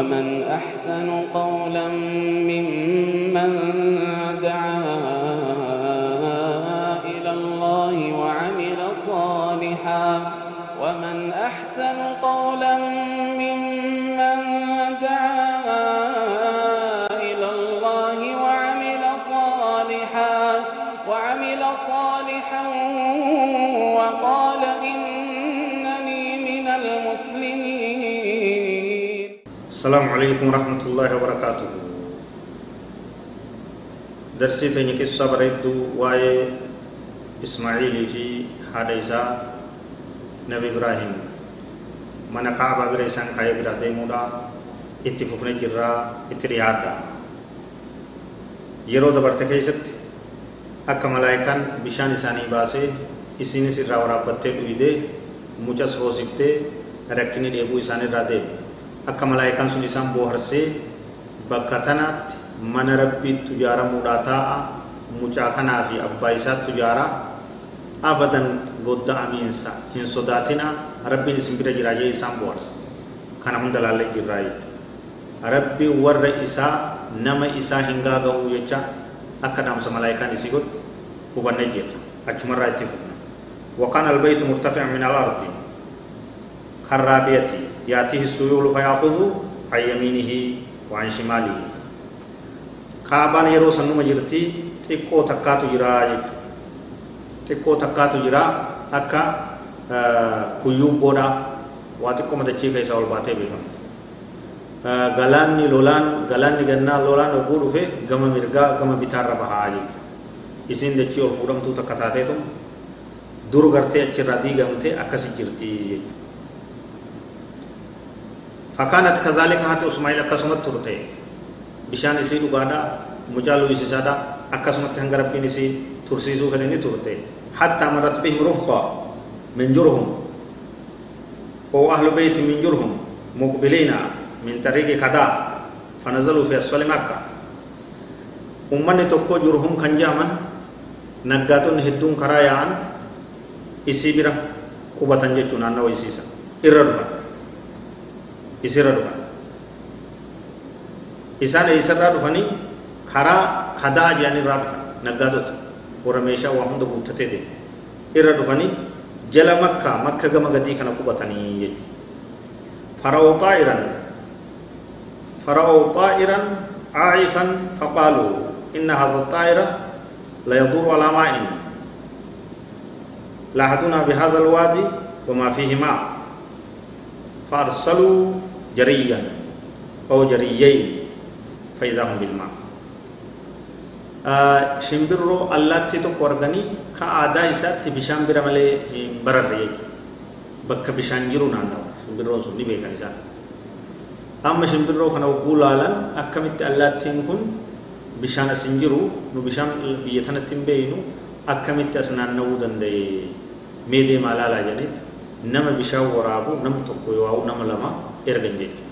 ومن أحسن قولا ممن السلام عليكم ورحمة الله وبركاته درسي قصة بريدو واي إسماعيل في حديثة نبي إبراهيم من كعبة بريسان كاي برا ديمودا اتفقنا جرا اتريادا yeroo dabarte keessatti akka malaayikaan bishaan isaanii baasee isinis irraa waraabbattee dhuyidee mucas hoosiftee rakkinni dheebuu isaan irraa deeme akka malaayikaan sun isaan booharsee bakka tanaatti mana rabbiitti ijaaramuudhaa taa'a mucaa kanaa fi abbaa isaatti ijaaraa abadan godda'amiinsa hin sodaatina rabbiin isin bira jira jee isaan booharse kana hunda laallee jirraa jechuudha rabbi warra isaa nama isaa hin gaaga'u jecha akka dhaamsa malaayikaan isii godhu hubannee jirra achumarraa itti fufna وكان البيت مرتفعا من الأرض كالرابية يأتيه السيول فيأخذ عن يمينه وعن شماله كابان يرو سنو مجرتي تقو تكاتو جرا تقو تكاتو جرا أكا كيوب بودا واتقو مدچي كيسا والباتي بيغمت galaanni lolaan galaanni gannaa lolaan oguu dhufe gama mirgaa gama bitaarra bahaa jechuudha isiin dachii ol fuudhamtuu takka taateetu dur gartee achirraa diigamte akkasi jirti jechuudha haati usmaa'il akkasumatti turte bishaan isii dhugaadha mucaa luwisisaadha akkasumatti hanga rabbiin isii tursiisuu kan inni turte hattaa marrat bihim rufqa min jurhum oo ahlu beyti min jurhum muqbiliina من طريق كذا فنزلوا في أسفل مكة أمني تكو جرهم كان جامن نقاتون هدون كرايان إسيبرا قبطان جيشون أنا ويسيسا إردفا إسردفا إسان إسرا دفني كرا خدا جاني رادفا نقاتوت ورميشا وهم دو بوتته دي إردفني جل مكة مكة غم غدي كان قبطاني يجو فرأوا طائرا فرأوا طائرا عائفا فقالوا إن هذا الطائر لا يدور على ماء لاحظونا بهذا الوادي وما فيه ماء فأرسلوا جريا أو جريين فإذا هم بالماء آه شمبرو اللاتي تكو أرغني كآدا إسات بشان برمالي برر يجو بك بشان جرو نانو شمبرو سني بيكا إسات amma shimbirroo kana hogguu laalan akkamitti allaattiin kun bishaan as hin jiru nu bishaan biyya tanatti hin beeynu akkamitti as naanna'uu danda'e mee deemaa laalaa jedhanitti nama bishaan waraabu nama tokko yoo nama lama ergan jechuudha.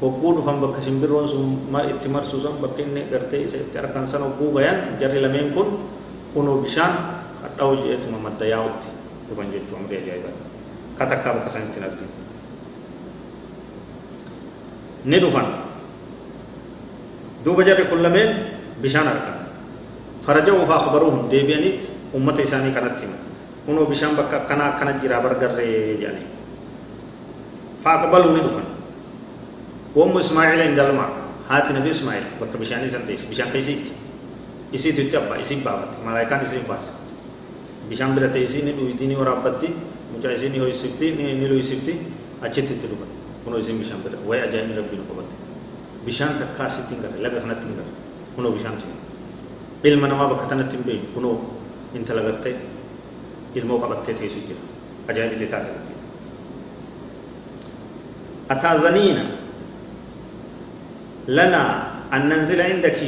Hogguu dhufan bakka shimbirroon sun itti marsuu san bakka inni gartee isa itti arkan san hogguu gayan jarri lameen kun kunoo bishaan hadhaa'u jedhetuma madda yaa'utti dhufan jechuudha amrii ajaa'ibaa. Katakkaa bakka sanitti hin arginu. ni dhufan duuba jarri kun lameen bishaan argan faraja'uu fa akhbaruuhum deebi'anitti ummata isaanii kanatti himan kunoo bishaan bakka akkana akkana jira bargarree jedhanii fa aqbaluu ni dhufan wammu ismaa'ila indalma haati nabi ismaa'il bakka bishaanii san teessi bishaan keessiitti isiitu itti abbaa isiin baafatti malaayikaan isiin baasa bishaan bira ta'e isiin ni dhuyiti ni waraabbatti mucaa isiin ni ho'isifti ni lu'isifti achitti itti dhufan kunoo isin bishaan bira wayi ajaa'ibni rabbiin qabatte bishaan takka asitti hin garre laga kanatti hin garre kunoo bishaan tun ilma namaa bakka tanatti hin beeynu kunoo intala gartee ilmoo qabattee teessu jira ajaa'ibni taate rabbiin ataazaniina lanaa an nanzila indaki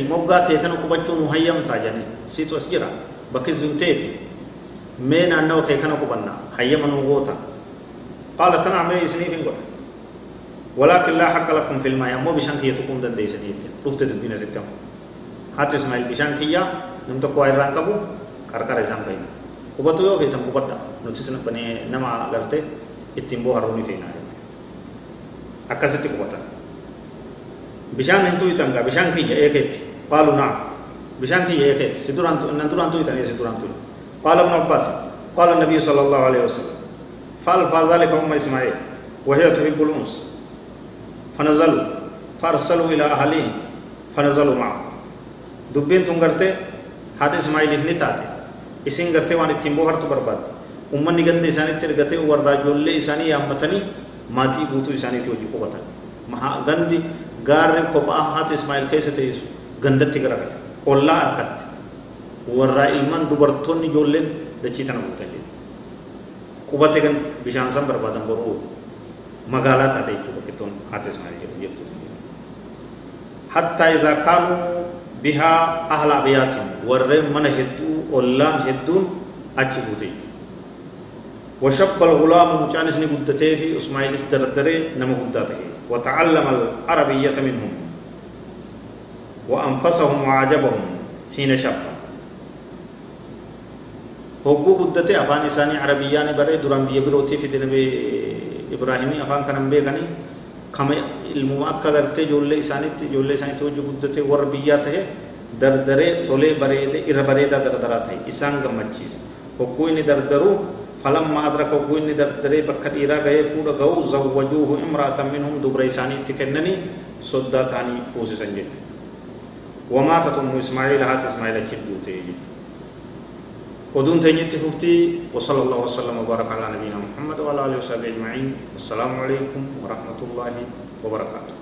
moggaa teetana qubachuu nu hayyamtaa jedhanii siitu as jira bakki sun teeti mee naannawa kee kana qubanna hayyama nuu goota qaala tanaa mee isiniif hin godhe ولكن لا حق لكم في الماء. مو بشان كي تكون دندي سنيت دفت دبينا ستم حتى إسماعيل بشان كيا نمتو كو ايران كبو كركر إسام بين وبتو يو فيتم كبدا نوتيسن بني نما غرتي. اتيمبو هاروني فينا. Akkasitti qubatan bishaan hin tuytan gaa bishaan kiyya eekeetti qaalu naam bishaan kiyya eekeetti si duraan nan duraan tuytan si duraan tuytan qaala ibnu abbaas qaala النبي صلى الله عليه وسلم فألفى ذلك أم إسماعيل وهي تحب الأنس فنزلوا فأرسلوا إلى أهلهم فنزلوا معه دبين تنغرتي هذا إسماعيل ابن تاتي waan ittiin bohartu barbaadde ummanni ganda isaanitti ergatee warraa ijoollee isaanii yaammatanii maatii guutuu isaaniitii hojii qubatan gandi gaarri kophaa haati ismaa'il keessa teessu gandatti garagale ollaa harkatti warraa ilmaan dubartoonni ijoolleen dachii tana guutan qubate gandi bishaan san barbaadan boruu magaalaa taate jechuudha bakkittoon haati ismaa'il jedhu jechuudha hattaa idhaa kaanuu bihaa ahla abiyaatiin warreen mana hedduu ollaan hedduun achi buute jechuudha وشب الغلام مجانس نقدته في إسماعيل دردره نما قدته وتعلم العربية منهم وأنفسهم وعجبهم حين شب هو قدته أفان إساني عربيان بري دران بيه بروتي في دنبي إبراهيمي أفان كنم بيغني كما ilmu akka gartee ijoollee isaaniitti ijoollee isaaniitti hojii guddatee warra biyyaa tahe dardaree tolee bareede irra bareedaa dardaraa tahe isaan فلما أدرك وقوين دردري بك ديرا غي فود غو زوجوه امرأة منهم دبر إساني تكنني صدا تاني فوسي سنجد. وماتت أم إسماعيل هات إسماعيل جدو تيجد. ودون تنجد ففتي وصلى الله وسلم وبارك على نبينا محمد وعلى آله وصحبه أجمعين. والسلام عليكم ورحمة الله وبركاته.